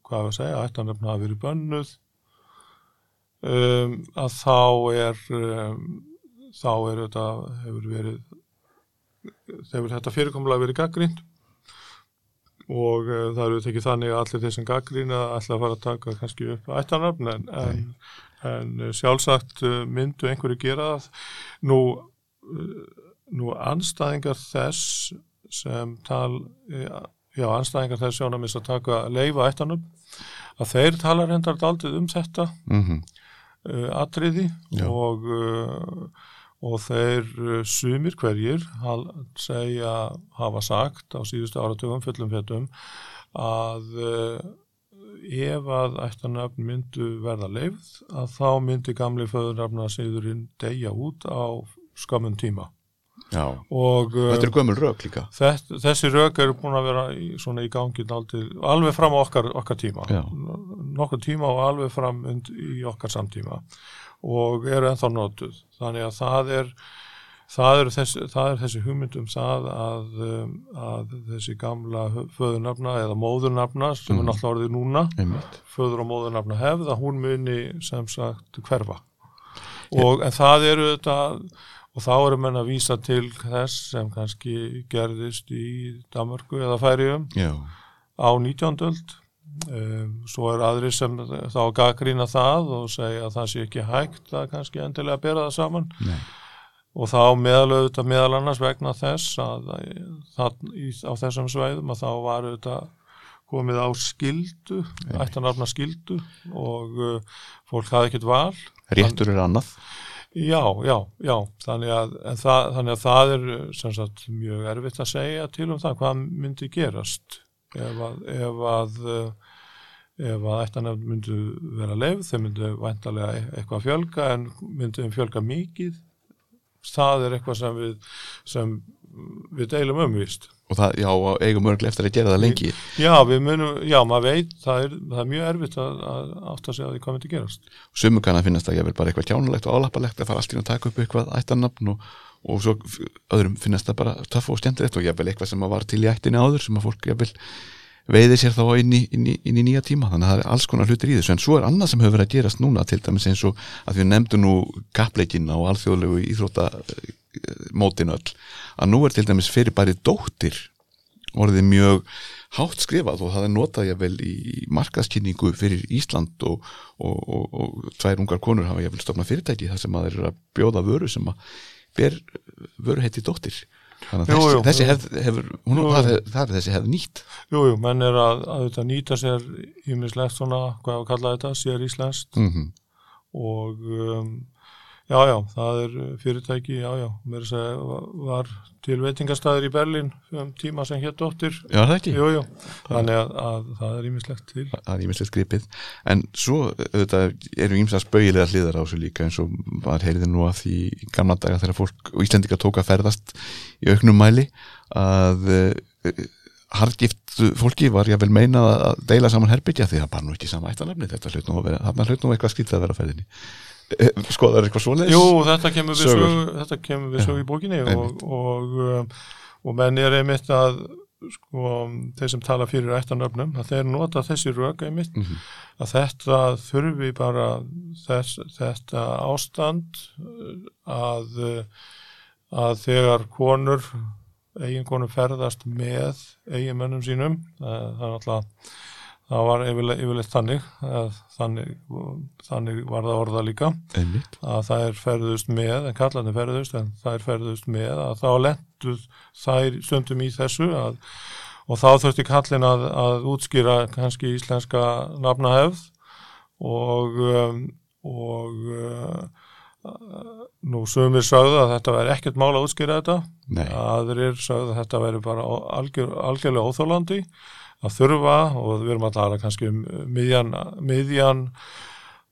hvað við segja, ættanöfn hafa verið bönnuð. Um, að þá er um, þá er þetta hefur verið hefur þetta fyrirkomlega verið gaggrind og uh, það eru tekið þannig að allir þeir sem gaggrína ætla að fara að taka kannski upp ættanöfn en, en, en uh, sjálfsagt uh, myndu einhverju gera það. Nú uh, nú anstæðingar þess sem tal já, anstæðingar þess sjónamist að taka leifa ættanum að þeir tala reyndar daldið um þetta mm uh, atriði Já. og uh, og þeir uh, sumir hverjir hal, segja hafa sagt á síðustu áratugum fullum fjöldum að uh, ef að ættanöfn myndu verða leifð að þá myndi gamli föðurnafna sigurinn deyja út á skamum tíma. Og Þetta er gömul rök líka. Þess, þessi rauk eru búin að vera í, svona í gangi alveg fram á okkar, okkar tíma. Nokkur tíma og alveg fram und, í okkar samtíma. Og eru ennþá notuð. Þannig að það er það er þessi, það er þessi hugmynd um það að, um, að þessi gamla föðurnafna eða móðurnafna sem er Mm. náttúrulega orðið núna einmitt. föður og móðurnafna hefð að hún muni sem sagt hverfa. Og en það eru þetta og þá eru menn að vísa til þess sem kannski gerðist í Danmarku eða Færium Já, á 19. öld um, svo er aðri sem þá gaggrína það og segja að það sé ekki hægt að kannski endilega bera það saman. Nei, og þá meðal auðvitað meðal annars vegna þess að það, í, á þessum sveiðum að þá var auðvitað komið á skildu, ættanafna skildu og uh, fólk hafði ekkert val. Réttur er annað Já, já, já, þannig að, það, þannig að það er sem sagt mjög erfitt að segja til um það hvað myndi gerast ef að, ef að, eh, ef að ættanefn myndi vera leið, þeim myndi væntalega e- eitthvað fjölga en myndi þeim fjölga mikið, það er eitthvað sem við, sem við deilum umvist. og það, já, og eigum örglega eftir að gera það lengi Já, við munum, já, maður veit, það er, það er mjög erfitt að, að átta sig að því hvað myndi gerast. sumum kann að finnast að ég vil bara eitthvað kjánulegt og álappalegt að fara allt í að taka upp eitthvað ættanafn og, og svo öðrum finnast það bara töff og skemmtilegt og ég vil eitthvað sem að var til í ættinni áður sem að fólk ég vil veiði sér þá inn í, inn, í, inn í nýja tíma þannig að það er alls konar hlutir í þessu en svo er annað sem hefur verið að gerast núna til dæmis eins og að við nefndum nú kappleikin á alþjóðlegu íþróttamótin öll að nú er til dæmis fyrir bæri dóttir orðið mjög hátt skrifað og það er notað ég vel í markaðskynningu fyrir Ísland og, og, og, og tvær ungar konur hafa ég vel stofnað fyrirtæki þar sem að þeir eru að bjóða vöru sem að ber vöru heiti dóttir. Þannig að Jú, þessi, jú, þessi jú. hefð hefur, hún, Jú, það, er, það er þessi hefð nýtt. Jú, jú, menn er að, að þetta nýta sér ímislegt svona, hvað við kalla þetta, sér íslenskt mm og um, já, já, það er fyrirtæki, já, já, mér er að segja, var- var til veitingastæður í Berlín um tíma sem hétt dóttir, Já, það ekki, jú, jú, þannig að, að það er ímislegt til. það er ímislegt skripið en svo auðvitað eru ímsast spaugilega hliðar á þessu líka eins og var heyrði nú að því í gamla daga þegar fólk og Íslendinga tók að ferðast í auknum mæli að uh, hardgift fólki var ég vel meina að deila saman herbyggja því það bara nú ekki sama ættanefni þetta hlut nú að vera, þarna hlut nú eitthvað skrítið að vera á ferðinni. Eh, (laughs) skoðar eitthvað svoleiðis Jú, þetta kemur við sögu, þetta kemur við sögu í bókinni og, einmitt. og, um, og menn er einmitt að sko, þeir sem tala fyrir ættanöfnum, að þeir nota þessi rök einmitt, Mhm. að þetta þurfi bara þess, þetta ástand að, að þegar konur eigin konur ferðast með eigin mönnum sínum það, það er alltaf það var yfirleitt, þannig, þannig þannig var það orða líka. Einmitt, að það er ferðust með, en kallarnir ferðust en það er ferðust með að þá lendu þær stundum í þessu að, og þá þurfti kallin að, að útskýra kannski íslenska nafnahefð og um, og uh, nú sumir sagðu að þetta væri ekkert mál að útskýra þetta. Nei, aðrir sagðu að þetta væri bara algjör, algjörlega óþólandi að þurfa og við erum að tala kannski um miðjan, miðjan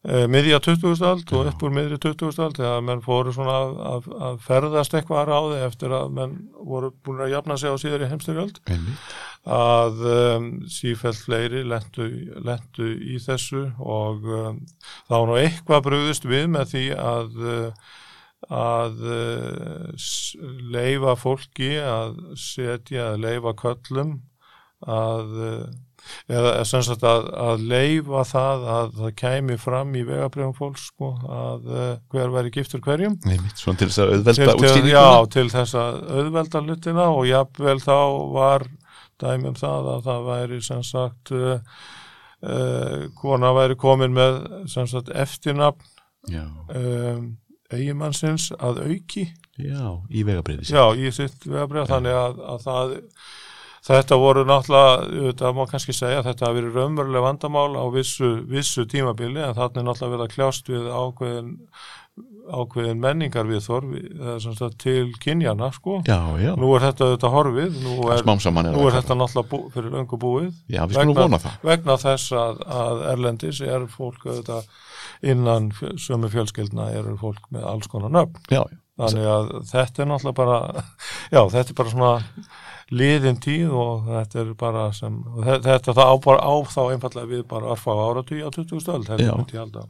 miðja 20. ald og upp úr miðri 20. ald þegar menn fóru svona að, að, að ferðast eitthvað að ráði eftir að menn voru búin að jafna sig á síðari heimstyrjöld einmitt að um, sífælt fleiri lentu, lentu í þessu og um, þá nú eitthvað brugðist við með því að að uh, s- leifa fólki að setja, að leifa köllum að uh, eða sem sagt að, að leifa það að það kæmi fram í vegabrifum fólks sko, að uh, hver væri giftur hverjum. Einmitt, svona til þess að auðvelda útskýringuna. Já, til þess að auðvelda hlutina og jafnvel þá var dæmi um það að það væri sem sagt uh, uh, kona væri komin með sem sagt eftirnafn um, eigimannsins að auki. Já, í vegabriði já, í sitt vegabrið þannig að, að það Þetta voru náttúrulega, það má kannski segja þetta hafi verið raunveruleg vandamál á vissu, vissu tímabili en þannig er náttúrulega verið að kljást við ákveðin, ákveðin menningar við þorfi, til kynjana sko. já, já, Nú er þetta þetta horfið, nú er, nú er þetta náttúrulega fyrir löngu búið. já, vegna- vona það Vegna þess að, að Erlendis er fólk auðvitað innan sömu fjölskyldna eru fólk með alls konar nöfn. já, já, Þannig að þetta er náttúrulega bara, (laughs) já, þetta er bara svona liðin tíð og þetta er bara sem, þetta það á, á þá einfallega við bara örfá áratugja á 20 stöld, þetta Já. myndi ég halda.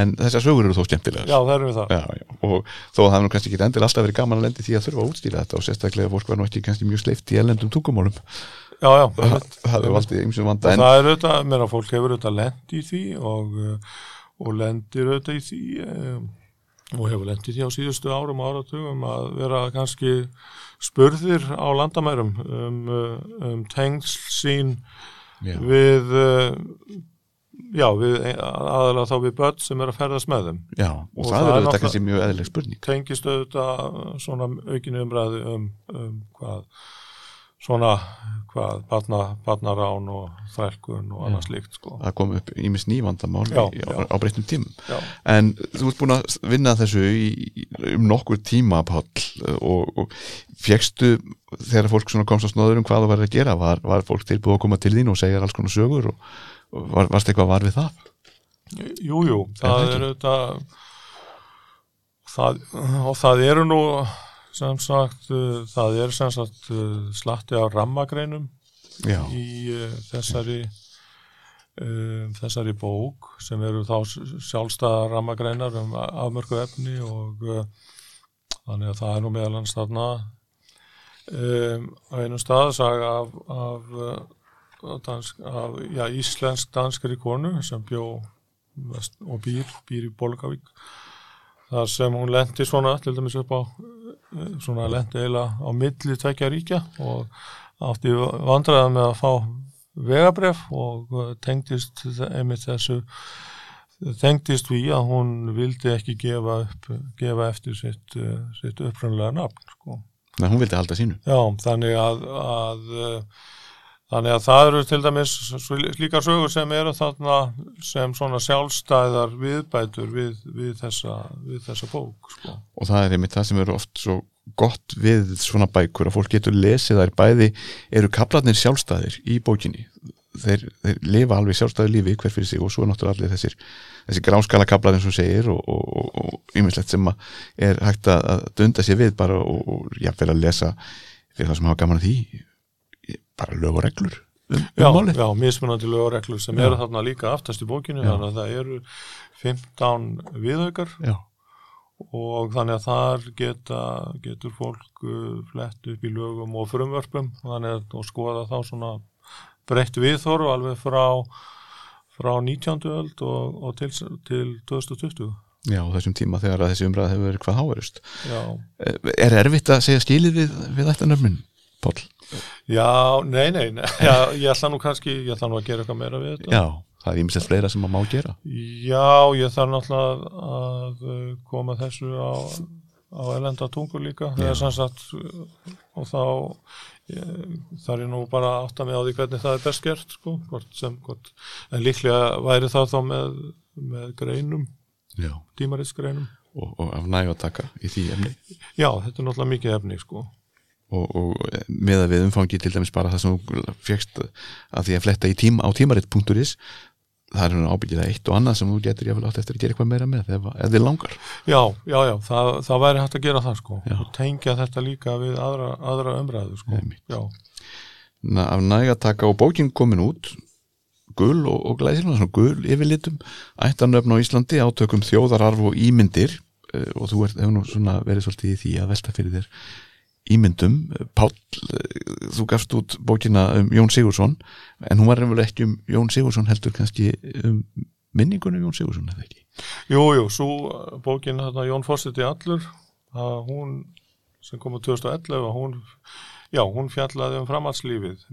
en þessar sögur eru þó skemmtilegar Já, það erum við það. Já, já, og þó að það hefur nú kannski ekki endil alltaf verið gaman að lendi því að þurfa að útstýra þetta og sérstaklega fólk var nú ekki kannski mjög sleift í ellendum tungumálum Já, já, það það hefur valdið ymsum Og vanda en það er auðvitað, mér að fólk hefur auðvitað lent í því og, uh, og lendir auðvitað í því um, og hefur lent í því á síðustu árum og áratugum að vera kannski spurðir á landamærum um, uh, um tengsl sín já, við uh, já, við aðalega þá við börn sem er að ferðast með þeim. Já, og, og það, það er er auðvitað náttúrulega- kannski mjög eðlileg spurning. tengist auðvitað svona aukinu umræðu um, um hvað svona hvað barna, barnarán og þrælkun og annað slíkt sko. það kom upp ímis nývandamál Já, í, á, á breyttum Já. en þú ert búin að vinna þessu í, í- um nokkur tíma Páll og, og fegstu þegar fólk komst á snóður um hvað það var að gera var, var fólk tilbúið að koma til þín og segja alls konar sögur og, og var, varst eitthvað var við það? Jú, jú, það er auðvitað það, og það eru nú sem sagt, uh, það er sem sagt uh, slatti á rammagreinum Já, í uh, þessari uh, þessari bók sem eru þá sjálfstæða rammagreinar um afmörku efni og uh, þannig að það er nú meðal hans þarna. Um, á einu stað saga af, af, uh, dansk, af já, íslensk danskri konu sem bjó og býr, býr í Bólgavík þar sem hún lendi svona til dæmis upp á uh, svona lendi eiginlega á milli tvekja ríkja og átti vandræða með að fá vegabref og uh, tengdist einmitt þessu tengdist við að hún vildi ekki gefa, upp, gefa eftir sitt, uh, sitt upprannlega nafn sko. Nei, hún vildi halda sínu. Já, þannig að, að þannig að það eru til dæmis líka sögur sem eru þarna sem svona sjálfstæðar viðbætur við, við, þessa, við þessa bók sko. Og það er einmitt það sem eru oft svo gott við svona bækur að fólk getur lesið þær. Bæði eru kaplarnir sjálfstæðir í bókinni. Þeir, þeir lifa alveg sjálfstæði lífi hver fyrir sig og svo er náttúrulega allir þessir þessi gráskala kaplar eins og segir og ymmislegt sem er hægt að dunda sér við bara og jáfnveil að lesa fyrir það sem hafa gaman að því bara lög og reglur um, um já, málið. Já, mismunandi lög og reglur sem já. eru þarna líka aftast í bókinu já. þannig að það eru 15 viðaukar já og þannig að þar geta, getur fólk uh, flett upp í lögum og frumvörpum þannig að skoða þá svona breytt viðþóru alveg frá, frá 19. öld og, og til, til 2020 Já, þessum tíma þegar þessi umræð hefur verið hvað háverust Er erfitt að segja skilið við, við þetta nöfnum, Pál? Já, nei, nei, nei. (laughs) Já, ég ætla nú kannski ég ætla nú að gera eitthvað meira við þetta. Já það er ímestlega fleira sem maður má gera. Já, ég þarf náttúrulega að uh, koma þessu á, á elenda tungur líka. Sagt, og þá þar er nú bara að með á því hvernig það er best gert sko, sem, en líklega væri það þá með, með greinum tímariðsgreinum og, og af næg að taka í því efni. Já, þetta er náttúrulega mikið efni sko og, og með að við umfangi til dæmis bara það sem fegst að því að fletta tím, á tímaritt.is það er ábyggilega eitt og annað sem þú getur jáfnvel átt eftir að gera eitthvað meira með ef þið langar. Já, já, já, það, það væri hægt að gera það sko. Já. og tengja þetta líka við aðra, aðra umræðu sko. Na, Af nægataka og bókin komin út gull og, og glæsir svona gull yfirlitum ættanöfn á Íslandi átökum þjóðararf og ímyndir uh, og þú hefur nú svona verið svolítið í því að velta fyrir þér ímyndum Pál, þú gafst út bókina um Jón Sigursson en hún var reynilega ekki um Jón Sigursson heldur kannski um minningunum Jón Sigursson, eða ekki? Jújú, jú, svo bókina þarna Jón Fórseti Allur hún sem kom á 2011 hún, já, hún fjallaði um framhaldslífið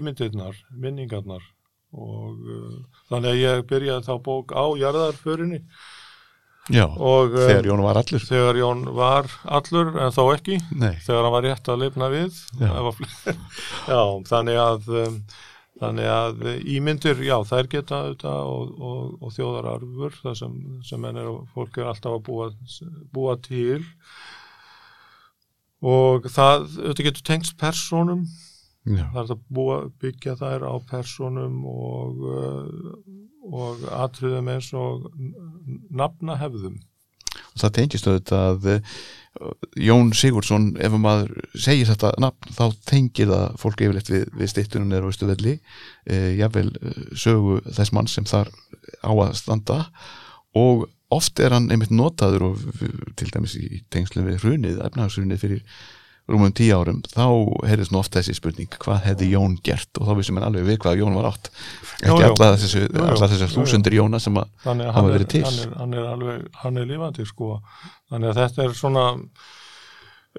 ímyndirnar, minningarnar og uh, þannig að ég byrjaði þá bók á jarðarförinni Já, og, þegar Jón var allur Þegar Jón var allur, en þó ekki Nei. þegar hann var rétt að lifna við já. (laughs) já, þannig að um, þannig að ímyndir, já, þær geta þetta og, og, og þjóðararfur það sem, sem er, fólk er alltaf að búa, búa til og það, þetta getur tengst personum Já. það er að búa, byggja þær á personum og, uh, og atriðum eins og nafnahefðum og það tengist auðvitað að uh, Jón Sigurdsson ef maður segir þetta nafn þá tengir það fólk yfirleitt við, við stittunum eða veistuvelli eh, jável sögu þess mann sem þar á að standa og oft er hann einmitt notaður og til dæmis í tengslu við hrunið, efnahagshrunið fyrir rúmum tíu árum, þá heyrðist nú oft þessi spurning, hvað hefði Jón gert? Og þá vissum við alveg við hvað Jón var átt. Ekki alla þessu, þessu þúsundir Jóna sem að hafa verið til. hann er, hann er alveg, hann er lífandi sko. Þannig að þetta er svona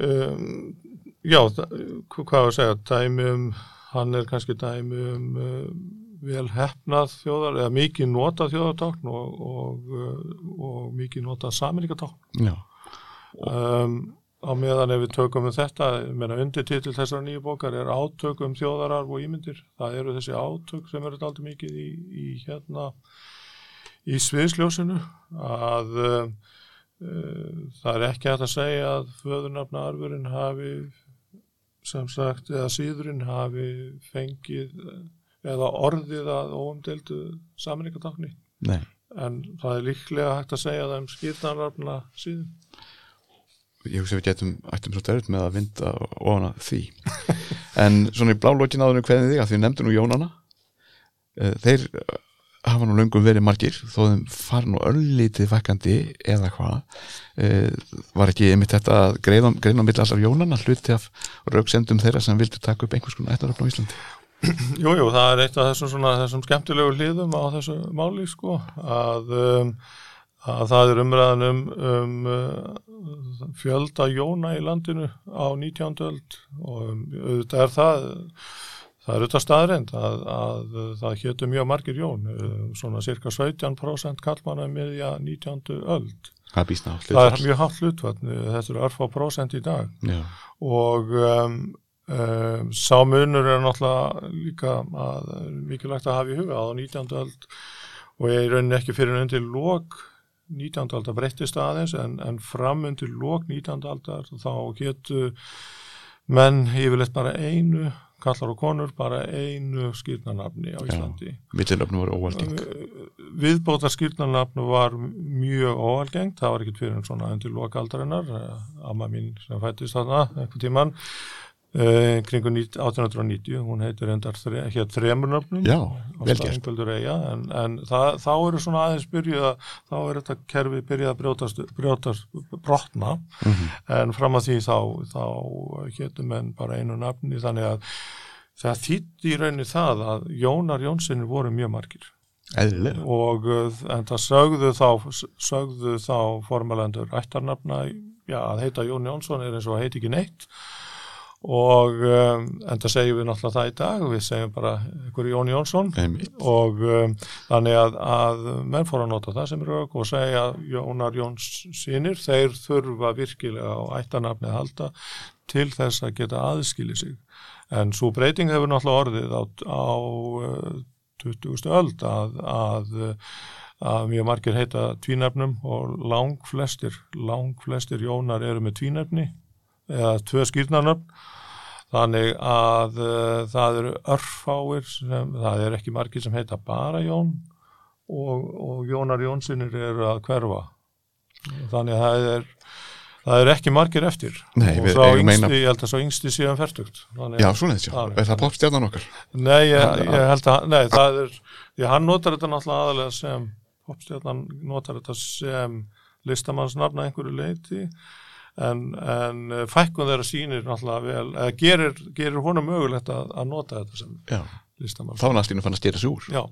um, já, hvað að segja? Dæmi um, hann er kannski dæmi um uh, vel hefnað þjóðar, eða mikið nota þjóðartákn og, og, og, og mikið nota saminningatákn já. Um á meðan ef við tökum um þetta, menna undirtitil þessar nýju bókar er átök um þjóðararf og ímyndir, það eru þessi átök sem eru alltaf mikið í, í hérna í sviðsljósinu að uh, það er ekki hægt að segja að föðurnafna arfurinn hafi sem sagt eða síðurinn hafi fengið eða orðið að óumdeldu saminningatákni en það er líklega hægt að segja það um skýrtanarfna síðan ég hugsa við getum ættum svo terut með að vinda ofana því. (laughs) En svona í blálókin áður hvernig þig að því nefndu nú Jónana eh, þeir eh, hafa nú löngum verið margir þó þeim fara nú öllítið vekkandi eða hvað eh, var ekki einmitt þetta að greina, mitt allar Jónana hluti af rauksendum þeirra sem vildi taka upp einhvers konar eittaröfn á Íslandi? (clears throat) Jújú, jú, það er eitt af þessum, svona, þessum skemmtilegu hlýðum á þessu máli sko að um, að það er umræðan um, um uh, fjölda jóna í landinu á 19. öld og um, auðvitað er það það er auðvitað staðrind að, að það héttu mjög margir jón uh, svona cirka 17% kallmanna miðja 19. öld Það það er mjög hátt hlutvatn þetta eru örfá prósent í dag Já, og um, um, sá munur er náttúrulega líka að mikilvægt að hafa í huga á 19. öld og ég er rauninni ekki fyrir undir lók 19. aldar breyttist aðeins en, en fram undir lók 19. aldar þá getu menn yfirleitt bara einu kallar og konur bara einu skýrnarnafni á Íslandi millilöfnum voru óalding viðbóta skýrnarnafnu var mjög óalgengt, það var ekkert fyrir en svona undir lokaldarinnar, amma mín sem fættist þarna einhvern tíman uh, kringu 1890 hún heitir endar þre, hér þremur nöfnum Já, á vel gert. Staðingöldur Eyja, en, en það, þá eru svona aðeins byrjuð að þá er þetta kerfi byrjuð að brjótast, brjótast brotna. Mhm. en fram að því þá, þá hétum menn bara einu nafni þannig að það þýtti í rauninni það að Jónar Jónssonir voru mjög margir. Eðlilega. Og uh, en það sögðu þá sögðu þá formalendur ættarnafna, já, að heita Jón Jónsson er eins og heiti ekki neitt og um, en það segjum við náttúrulega það í dag, við segjum bara ykkur Jón Jónsson Einmitt. og um, þannig að, að menn fór að nota það sem rauk og segja að Jónar Jóns sínir, þeir þurfa virkilega á ættarnafni að halda til þess að geta aðskili sig en svo breyting hefur náttúrulega orðið á, á uh, 20. öld að, að, að mjög margir heita tvínefnum og lang flestir, lang flestir jónar eru með tvínefni eða tvö skýrnarnöfn þannig að uh, það eru örfáir sem, það er ekki margir sem heita bara Jón og, og Jónar Jónsinnir eru að hverfa. Þannig að það er það er ekki margir eftir. Nei, og þá yngsti, meina- ég held að svo yngsti síðan ferstugt Já, svona þess já, Já, er það popstjarnan okkar? Nei, ég, ég held að, nei, það er, því hann notar þetta náttúrulega aðalega sem, popstjarnan notar þetta sem listamannsnafna einhverju leiti, en, en eh, fækkun þeirra sýnir náttúrulega vel, eða gerir, gerir honum mögulegt að, að nota þetta sem Já, listamanns. þá var næstínu fann að stýra sig úr. Já,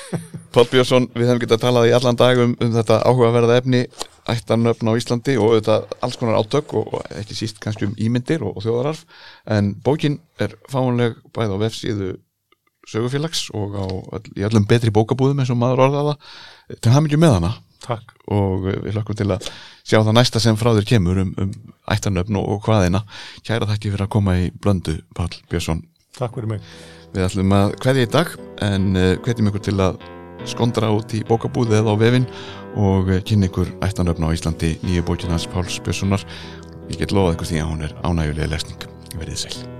(laughs) Páll Björnsson, við hefum getað talað í allan dag um, þetta áhugaverða efni ættarnöfn á Íslandi og auðvitað alls konar átök og, og ekki síst kannski um ímyndir og, og þjóðararf. En bókin er fáanleg bæði á vefsíðu sögufélags og á, í öllum betri bókabúðum eins og maður orðaða til hann með hana takk. og við hlökkum til að sjá það næsta sem frá þér kemur um, um ættarnöfn og, hvaðina kæra þakki fyrir að koma í blöndu Páll Björnsson Takk fyrir mig. Við ætlum að kveðja í dag en uh, hvetjum ykkur til að skondra út í bókabúðu eða á vefin og uh, kynna ykkur ættanöfn á Íslandi nýju bókinans Páls Björnssonar. Ég get lofað ykkur því að hún er ánægulega lesning. Verðið sæl.